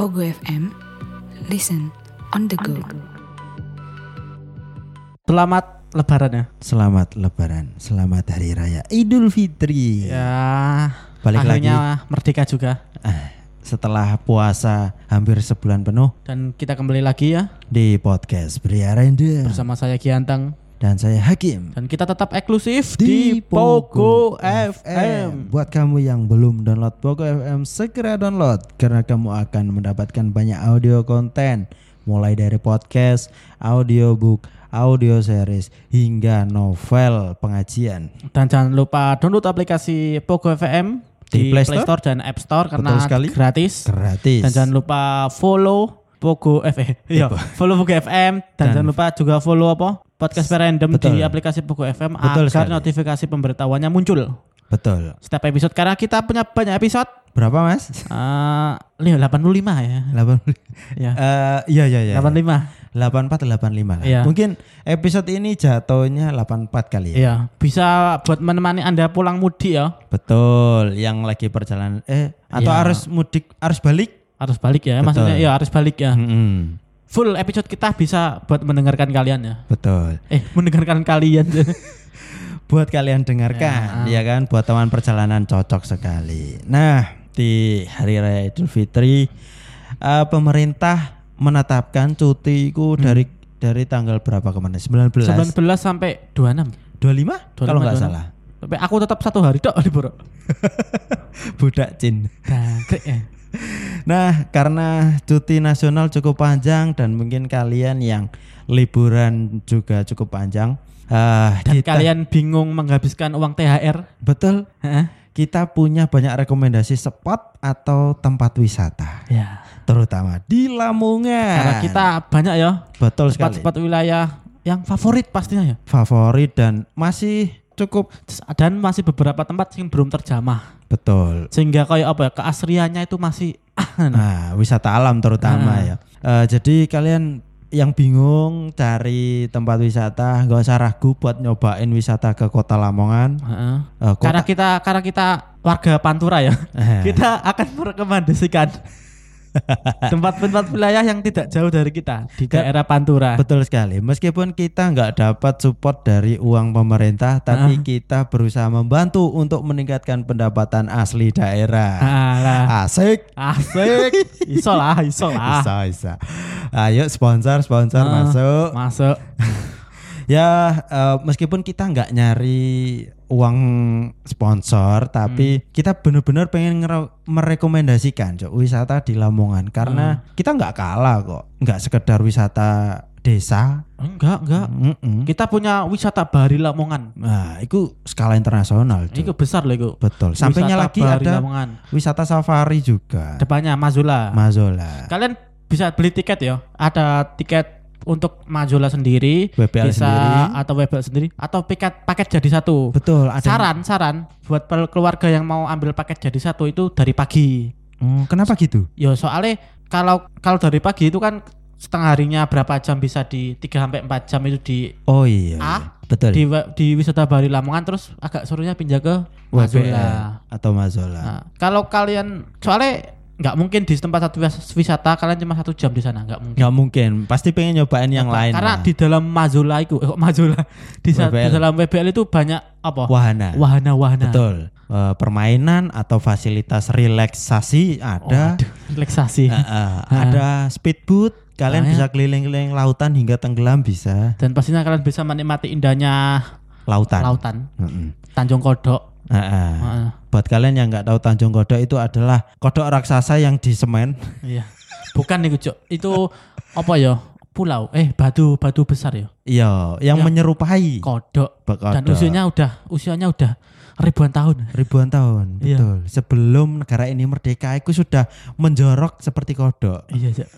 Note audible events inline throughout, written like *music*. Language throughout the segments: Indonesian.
Pogo FM, listen on the go. Selamat Lebaran ya. Selamat Lebaran, selamat Hari Raya Idul Fitri. Ya. Balik akhirnya merdeka juga. Ah, setelah puasa hampir sebulan penuh Dan kita kembali lagi ya di podcast Pria Random bersama saya Giantang dan saya Hakim dan kita tetap eksklusif di, Pogo FM. Buat kamu yang belum download Pogo FM, segera download karena kamu akan mendapatkan banyak audio konten mulai dari podcast, audiobook, audio series hingga novel pengajian. Dan jangan lupa download aplikasi Pogo FM di, Di Play Play Store dan App Store karena gratis. Gratis. Dan jangan lupa follow Pogo FM. *laughs* Iya, follow Pogo FM dan, Dan- jangan lupa juga follow apa? Podcast Random Betul. di aplikasi Pogo FM Betul agar sekali. notifikasi pemberitahuannya muncul. Betul. Setiap episode karena kita punya banyak episode. Berapa Mas? Eh, uh, 85 ya. 80. *laughs* Ya. Eh, iya iya iya. 85. 84 85 lah. Iya. Mungkin episode ini jatuhnya 84 kali ya. Iya, bisa buat menemani Anda pulang mudik ya. Betul, yang lagi perjalanan eh atau Iya. harus mudik, harus balik. Harus balik ya, Betul. maksudnya ya harus balik ya. Mm-mm. Full episode kita bisa buat mendengarkan kalian ya. Betul. Eh, mendengarkan kalian. *laughs* Buat kalian dengarkan, ya kan? Buat teman perjalanan cocok sekali. Nah, di hari raya Idul Fitri eh, pemerintah menetapkan cutiku dari dari tanggal berapa kemarin? 19. 19 sampai 26. 25? Kalau nggak 26. salah. Tapi aku tetap satu hari tok libur. *laughs* Budak Cin. Ya. Nah, karena cuti nasional cukup panjang dan mungkin kalian yang liburan juga cukup panjang, ah, Dan kita- kalian bingung menghabiskan uang THR. betul Heeh. kita punya banyak rekomendasi spot atau tempat wisata, Ya. terutama di Lamongan. Karena kita banyak ya betul sekali spot-spot wilayah yang favorit pastinya ya. favorit dan masih cukup Dan masih beberapa tempat yang belum terjamah. Betul. Sehingga kayak apa ya, keasriannya itu masih *laughs* Nah, wisata alam terutama Ah. ya. Eh, jadi kalian yang bingung cari tempat wisata, gak usah ragu buat nyobain wisata ke Kota Lamongan. Eh, kota- Karena kita karena kita warga Pantura ya. Eh. kita akan merekomendasikan tempat-tempat wilayah yang tidak jauh dari kita di daerah Pantura. Betul sekali. Meskipun kita nggak dapat support dari uang pemerintah, tapi kita berusaha membantu untuk meningkatkan pendapatan asli daerah. Alah, Asik. asik. Iso lah, iso lah. Bisa, bisa. Ayo sponsor, sponsor Ah. masuk. Masuk. *laughs* Ya, eh, meskipun kita nggak nyari uang sponsor, tapi kita benar-benar pengen merekomendasikan Cok, wisata di Lamongan karena kita nggak kalah kok, nggak sekedar wisata desa. Enggak, enggak. Mm-mm. Kita punya wisata Bahari Lamongan. Nah, itu skala internasional, Cok. Itu besar loh itu. Betul. Sampingnya Wisata lagi Bahari ada Lamongan. wisata safari juga. Depannya Mazula. Mazola. Kalian bisa beli tiket ya. Ada tiket untuk Mazula sendiri, WPL bisa sendiri. atau WPL sendiri atau paket paket jadi satu. Betul, ada Saran, saran buat keluarga yang mau ambil paket jadi satu itu dari pagi. Hmm, kenapa gitu? Ya soalnya kalau kalau dari pagi itu kan setengah harinya berapa jam bisa di 3 sampai 4 jam itu di Oh iya. Iya. Betul. di di wisata Bahari Lamongan terus agak suruhnya pindah ke WPL Mazula. atau Mazola. Nah, kalau kalian soalnya nggak mungkin di tempat satu wis- wisata kalian cuma satu jam di sana nggak mungkin. nggak mungkin pasti pengen nyobain yang lain Karena lah. di dalam Mazula itu, eh, kok Mazula *laughs* di, di WPL. dalam WPL itu banyak apa? wahana Wahana-wahana. betul Eh, permainan atau fasilitas relaksasi ada Waduh, relaksasi. Eh, *laughs* eh, ada speedboat kalian Ah, ya. bisa keliling-keliling lautan hingga tenggelam bisa Dan pastinya kalian bisa menikmati indahnya lautan, lautan, Mm-mm. Tanjung Kodok. Eh. Heeh. buat kalian yang nggak tahu Tanjung Kodok itu adalah kodok raksasa yang di semen Iya. Bukan nih, Cuk. Itu apa ya? Pulau. Eh, batu batu besar ya. iya yang Ya. menyerupai Kodok. kodok. Dan usianya udah usianya udah ribuan tahun. ribuan tahun Iya. betul sebelum negara ini merdeka itu sudah menjorok seperti kodok Iya, Cuk.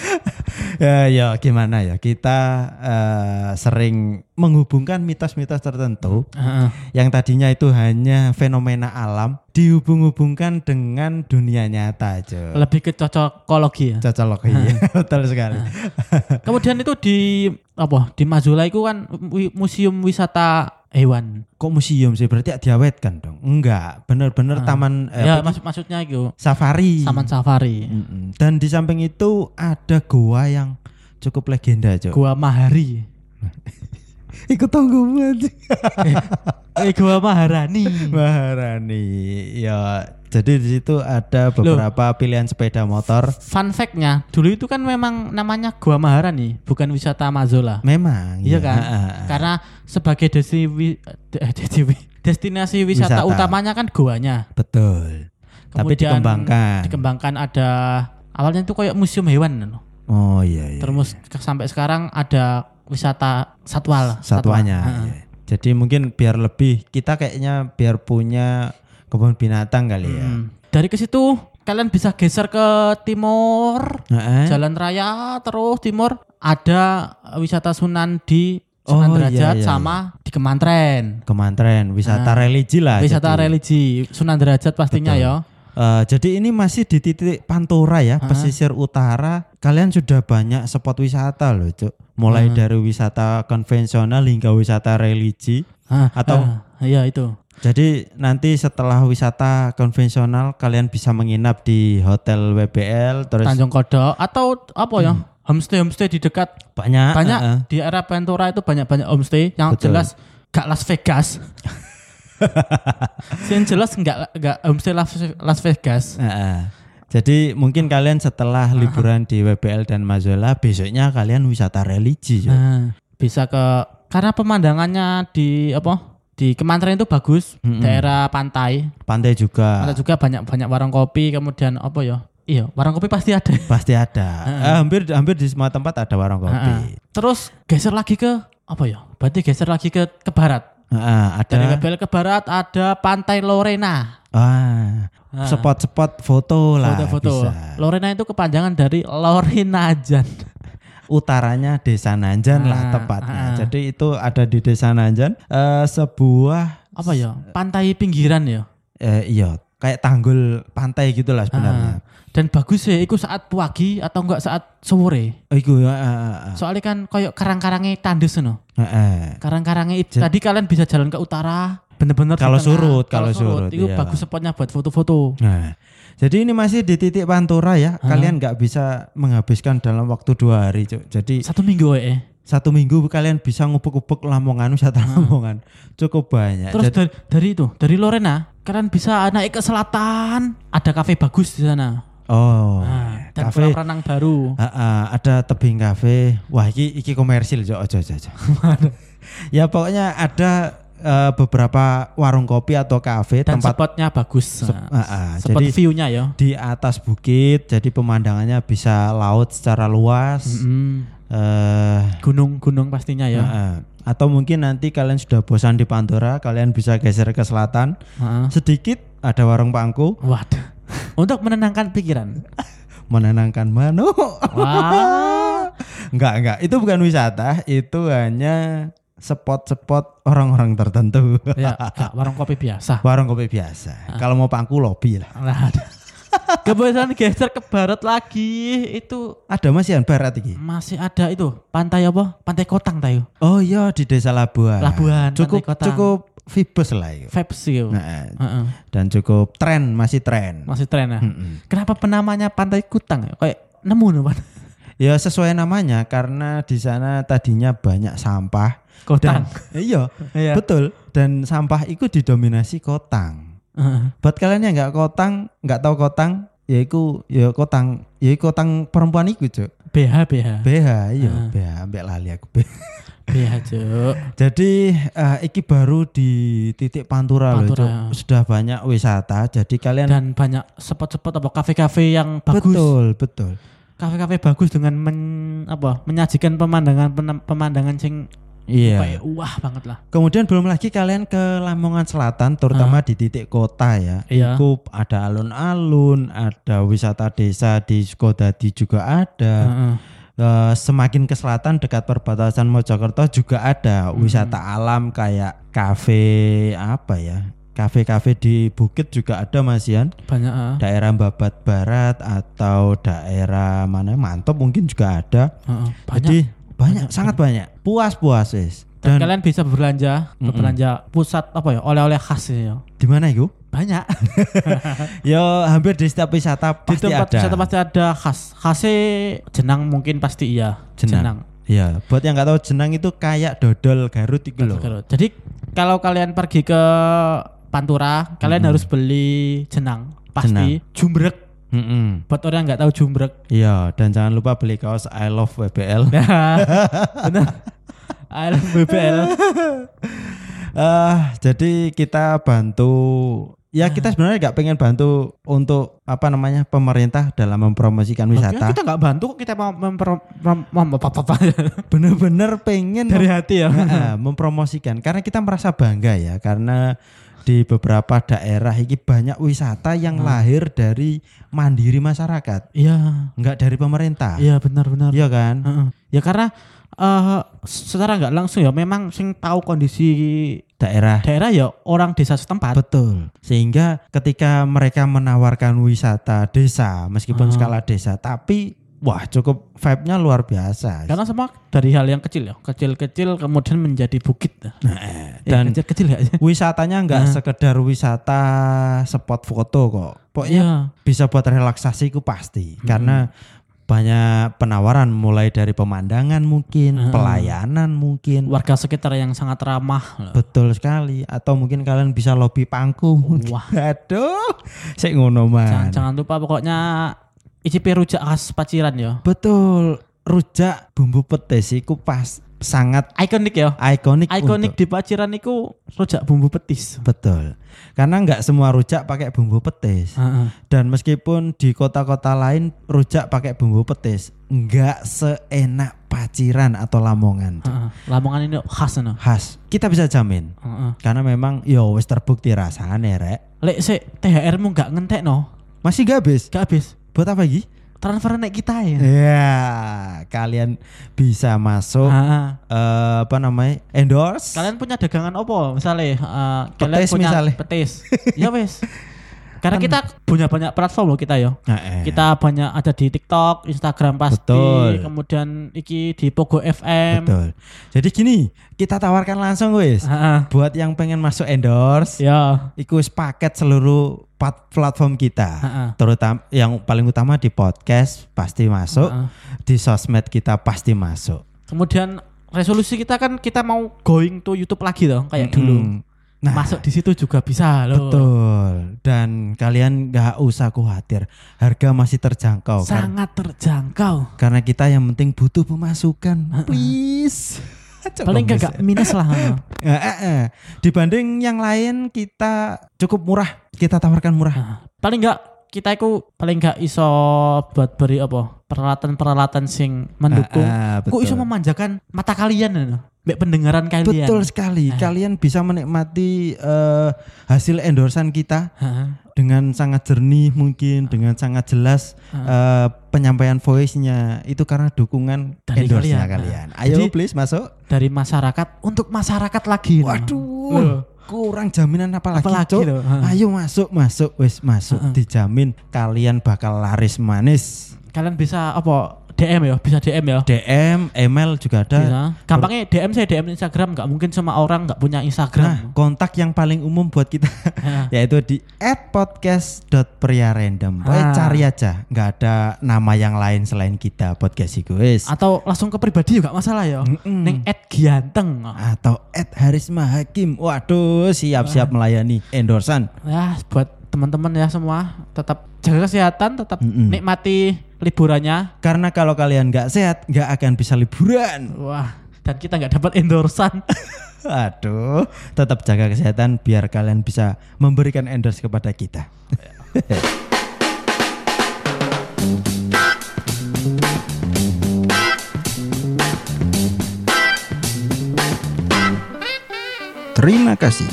*laughs* ya, ya gimana ya kita eh, sering menghubungkan mitos-mitos tertentu Heeh. yang tadinya itu hanya fenomena alam dihubung-hubungkan dengan dunia nyata aja. Lebih ke cocokologi ya. Cocok iya, *laughs* betul sekali. Kemudian itu di apa? Di Mazula itu kan museum wisata hewan. Kok museum sih berarti diawetkan dong? Enggak, bener-bener Ah. taman eh, ya maksud maksudnya itu safari. taman safari. Mm-mm. Dan di samping itu ada goa yang cukup legenda, Cok. Gua Mahari. *laughs* Ikut tonggomu aja. Eh gua Maharani. Maharani. Ya, jadi di situ ada beberapa pilihan sepeda motor. Fun fact-nya, dulu itu kan memang namanya Gua Maharani, bukan wisata Mazola. Memang. Iya ya. kan? Karena sebagai desi wi- eh, destinasi wisata, Wisata. utamanya kan goanya. Betul. Tapi Kemudian dikembangkan. Dikembangkan ada awalnya itu kayak museum hewan loh. Oh iya iya. Terus ke- sampai sekarang ada wisata satwa lah. satwa. satuannya. Heeh. iya. Jadi mungkin biar lebih kita kayaknya biar punya kebun binatang kali ya. Hmm. Dari ke situ kalian bisa geser ke timur, Heeh. jalan raya terus timur ada wisata Sunan di Sunan Oh, iya, Derajat iya, sama di Kemantren. Kemantren, wisata Ah. religi lah. Wisata jadi. religi Sunan Derajat pastinya Betul. ya. Eh, jadi ini masih di titik Pantura ya, pesisir utara. Kalian sudah banyak spot wisata loh, Cuk. Mulai Hmm. dari wisata konvensional hingga wisata religi. Ah, Atau- ah, iya itu. Jadi nanti setelah wisata konvensional kalian bisa menginap di hotel WBL terus Tanjung Kodok atau apa ya? Homestay homestay di dekat banyak banyak eh, eh. di area Pantura itu banyak banyak homestay yang Betul. jelas gak Las Vegas. *laughs* yang jelas enggak enggak homestay Las, Vegas. Eh. Jadi mungkin kalian setelah liburan di WBL dan Mazola besoknya kalian wisata religi. Nah, bisa ke karena pemandangannya di apa? Di Kemantren itu bagus, Mm-mm. daerah pantai. Pantai juga Ada juga banyak banyak warung kopi, kemudian apa ya? Iya, warung kopi pasti ada. *laughs* pasti ada. Eh, hampir hampir di semua tempat ada warung kopi. Terus geser lagi ke apa ya? Berarti geser lagi ke ke barat. Dari ada WBL ke barat ada Pantai Lorena. ah, Ah. spot-spot foto lah Foto-foto. Lorena itu kepanjangan dari Lorenajan. *laughs* Utaranya Desa Nanjan lah Ah, tepatnya. ah. Jadi itu ada di Desa Nanjan eh, sebuah Apa ya? Pantai pinggiran ya. eh, iya kayak tanggul pantai gitulah sebenarnya. Ah. Dan bagus ya, itu saat pagi atau enggak saat sore. Oh, iku ya. ah, ah, ah. Soalnya kan koyok karang-karangnya tandes no. Heeh. Karang-karangnya itu tadi kalian bisa jalan ke utara, bener-bener Kalau surut, kalau surut, itu iya. bagus spotnya buat foto-foto. Nah, jadi ini masih di titik Pantura ya. Kalian nggak bisa menghabiskan dalam waktu dua hari, Cuk. Jadi Satu minggu eh. satu minggu kalian bisa ngupuk-upuk Lamongan, *laughs* wisata Lamongan. Cukup banyak. Terus Jadi- dari, dari itu, dari Lorena, kalian bisa naik ke selatan, ada kafe bagus di sana. Oh, Nah, dan kafe. kolam renang baru. Ah, ah, ada tebing kafe. Wah, iki iki komersil. Ojo, ojo, ojo. ya pokoknya ada eh, beberapa warung kopi atau kafe Dan tempat spotnya bagus. Sep- ah, ah, spot jadi view-nya ya. di atas bukit, jadi pemandangannya bisa laut secara luas. Eh Gunung-gunung pastinya ya. Heeh. Atau mungkin nanti kalian sudah bosan di Pantura, kalian bisa geser ke selatan. Heeh. Sedikit ada warung pangku, Waduh. Untuk menenangkan pikiran. menenangkan mano. Wah. *laughs* enggak, enggak. Itu bukan wisata, itu hanya spot-spot orang-orang tertentu. ya, enggak, warung kopi biasa. warung kopi biasa. Kalau mau pangku lobby lah. Nah. *laughs* Kebiasaan geser ke barat lagi itu Ada Mas Yan barat iki. masih ada itu pantai apa? Pantai Kotang tayo. Oh iya di Desa Labuan. Labuan, Cukup Pantai Kotang. cukup vibes lah itu. Vibes. Nah, Heeh. dan cukup tren, masih tren. Masih tren ya. Mm-mm. Kenapa penamanya Pantai Kutang? ya? Kayak nemu nih. *laughs* Ya sesuai namanya karena di sana tadinya banyak sampah Kotang. dan iya *laughs* Iya. betul dan sampah itu didominasi kotang. Heeh. Buat kalian yang nggak kotang, nggak tahu kotang, ya iku ya kotang, ya kotang perempuan iku cuk. BH BH. BH iya Ah. BH ambek lali aku. BH. *laughs* BH, Cuk. Jadi eh, iki baru di titik Pantura, loh Pantura. Cuk. Sudah banyak wisata. Jadi kalian Dan banyak spot-spot apa kafe-kafe yang bagus. betul betul. Kafe-kafe bagus dengan men- apa? menyajikan pemandangan pemandangan sing Iya. kayak wah banget lah. Kemudian belum lagi kalian ke Lamongan Selatan, terutama di titik kota ya. Iya. Itu ada alun-alun, ada wisata desa di Sukodadi juga ada. Heeh. Eh, semakin ke selatan dekat perbatasan Mojokerto juga ada wisata alam kayak kafe apa ya? Kafe-kafe di bukit juga ada Mas Yan. Banyak ah. Daerah Babat Barat atau daerah mana Mantop mungkin juga ada. Heeh. Banyak. Jadi banyak, sangat banyak. Puas-puas wis. Dan, Dan- kalian bisa berbelanja, berbelanja pusat apa ya, oleh-oleh khas ya. Di mana itu? Banyak. *laughs* Ya hampir di setiap wisata Di pasti tempat ada. wisata pasti ada khas. Khasnya jenang mungkin pasti iya. Jenang. Iya, buat yang nggak tahu jenang itu kayak dodol Garut itu loh. Garut. Jadi kalau kalian pergi ke Pantura, kalian Mm-mm. harus beli jenang. Pasti jumbrek. Mm-mm. Buat orang yang nggak tahu jumbrek. Iya, dan jangan lupa beli kaos I love WBL. Nah, benar. I love BBL. *laughs* Ah, jadi kita bantu ya kita sebenarnya nggak pengen bantu untuk apa namanya pemerintah dalam mempromosikan wisata. kita nggak bantu kok kita mau. *laughs* Bener-bener pengen dari hati ya. Mempromosikan karena kita merasa bangga ya karena di beberapa daerah ini banyak wisata yang Hmm. lahir dari mandiri masyarakat, Iya, nggak dari pemerintah. iya benar-benar. Iya kan? Heeh. Ya karena eh secara nggak langsung ya memang sing tahu kondisi Daerah daerah ya orang desa setempat. Betul. Sehingga ketika mereka menawarkan wisata desa meskipun Ah. skala desa tapi wah cukup vibe-nya luar biasa. Karena semua dari hal yang kecil ya, kecil-kecil kemudian menjadi bukit. Nah, Dan dan kecil-kecil ya. wisatanya nggak Ah. sekedar wisata spot foto kok. Pokoknya Iya. bisa buat relaksasi ku pasti Hmm. karena banyak penawaran mulai dari pemandangan mungkin, Ah. pelayanan mungkin. Warga sekitar yang sangat ramah. Betul sekali atau mungkin kalian bisa lobby panggung. *laughs* Wah. Aduh, saya ngono man. Jangan, jangan lupa pokoknya icipi rujak khas Paciran ya. Betul, rujak bumbu petis iku pas sangat Ikonik ya. ikonik. Ikonik di Paciran itu rujak bumbu petis. Betul. Karena nggak semua rujak pakai bumbu petis. Heeh. Dan meskipun di kota-kota lain rujak pakai bumbu petis, nggak seenak Paciran atau Lamongan. Heeh. Lamongan ini khas no. Khas. Kita bisa jamin. Heeh. Karena memang yo wis terbukti rasanya rek. Lek se THR-mu nggak ngentek no, Masih gak habis. gak habis. Buat apa lagi? Transfer naik kita ya. Ya, kalian bisa masuk eh, apa namanya? Endorse. Kalian punya dagangan apa? Misalnya kalian Petis punya misalnya. petis. *laughs* ya wes. Karena Kan- kita punya banyak platform loh kita ya. Nah, eh. Kita banyak ada di TikTok, Instagram pasti, Betul. kemudian iki di Pogo FM. Betul. Jadi gini, kita tawarkan langsung wis. Heeh. Buat yang pengen masuk endorse, Ya. iku paket seluruh platform kita. Heeh. Terutama yang paling utama di podcast pasti masuk, Heeh. di sosmed kita pasti masuk. Kemudian resolusi kita kan kita mau going to YouTube lagi dong kayak dulu. Mm. Nah, Masuk di situ juga bisa loh. betul. Dan kalian nggak usah khawatir, harga masih terjangkau. Kar- Sangat terjangkau. karena kita yang penting butuh pemasukan. Please. Paling bisa. gak, gak minus lah. Eh, *laughs* eh, eh. Dibanding yang lain kita cukup murah. Kita tawarkan murah. Nah, paling enggak kita itu paling enggak iso buat beri apa peralatan-peralatan sing mendukung. Ah, ah, Kok iso memanjakan mata kalian ya? Mbak pendengaran kalian. Betul sekali. Ah. Kalian bisa menikmati eh, hasil endorsan kita Heeh. Dengan sangat jernih mungkin, dengan sangat jelas eh, penyampaian voice-nya itu karena dukungan Dari endorse-nya kalian. kalian. Ayo Jadi- please masuk. Dari masyarakat untuk masyarakat lagi. Waduh. Loh. Kurang jaminan apa lagi, Apalagi Cuk? loh, ha. Ayo masuk, masuk, wes masuk. Ha-ha. Dijamin kalian bakal laris manis. Kalian bisa apa DM ya, bisa DM ya. DM, email juga ada. Bisa. Gampangnya DM saya DM Instagram nggak mungkin semua orang nggak punya Nah, Instagram. kontak yang paling umum buat kita Heeh. *laughs* *laughs* yaitu di @podcast.priarandom. Pokoknya Ah. cari aja, nggak ada nama yang lain selain kita podcast wis. Atau langsung ke pribadi juga masalah ya. Mm-mm. Neng @gianteng. Atau @harisma hakim. Waduh, siap-siap melayani endorsan. Ya, buat teman-teman ya semua tetap jaga kesehatan, tetap Mm-mm. nikmati liburannya. Karena kalau kalian nggak sehat, nggak akan bisa liburan. Wah, dan kita nggak dapat endorsan. *laughs* Aduh, tetap jaga kesehatan biar kalian bisa memberikan endorse kepada kita. *laughs* Terima kasih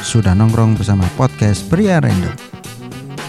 sudah nongkrong bersama podcast Pria Random.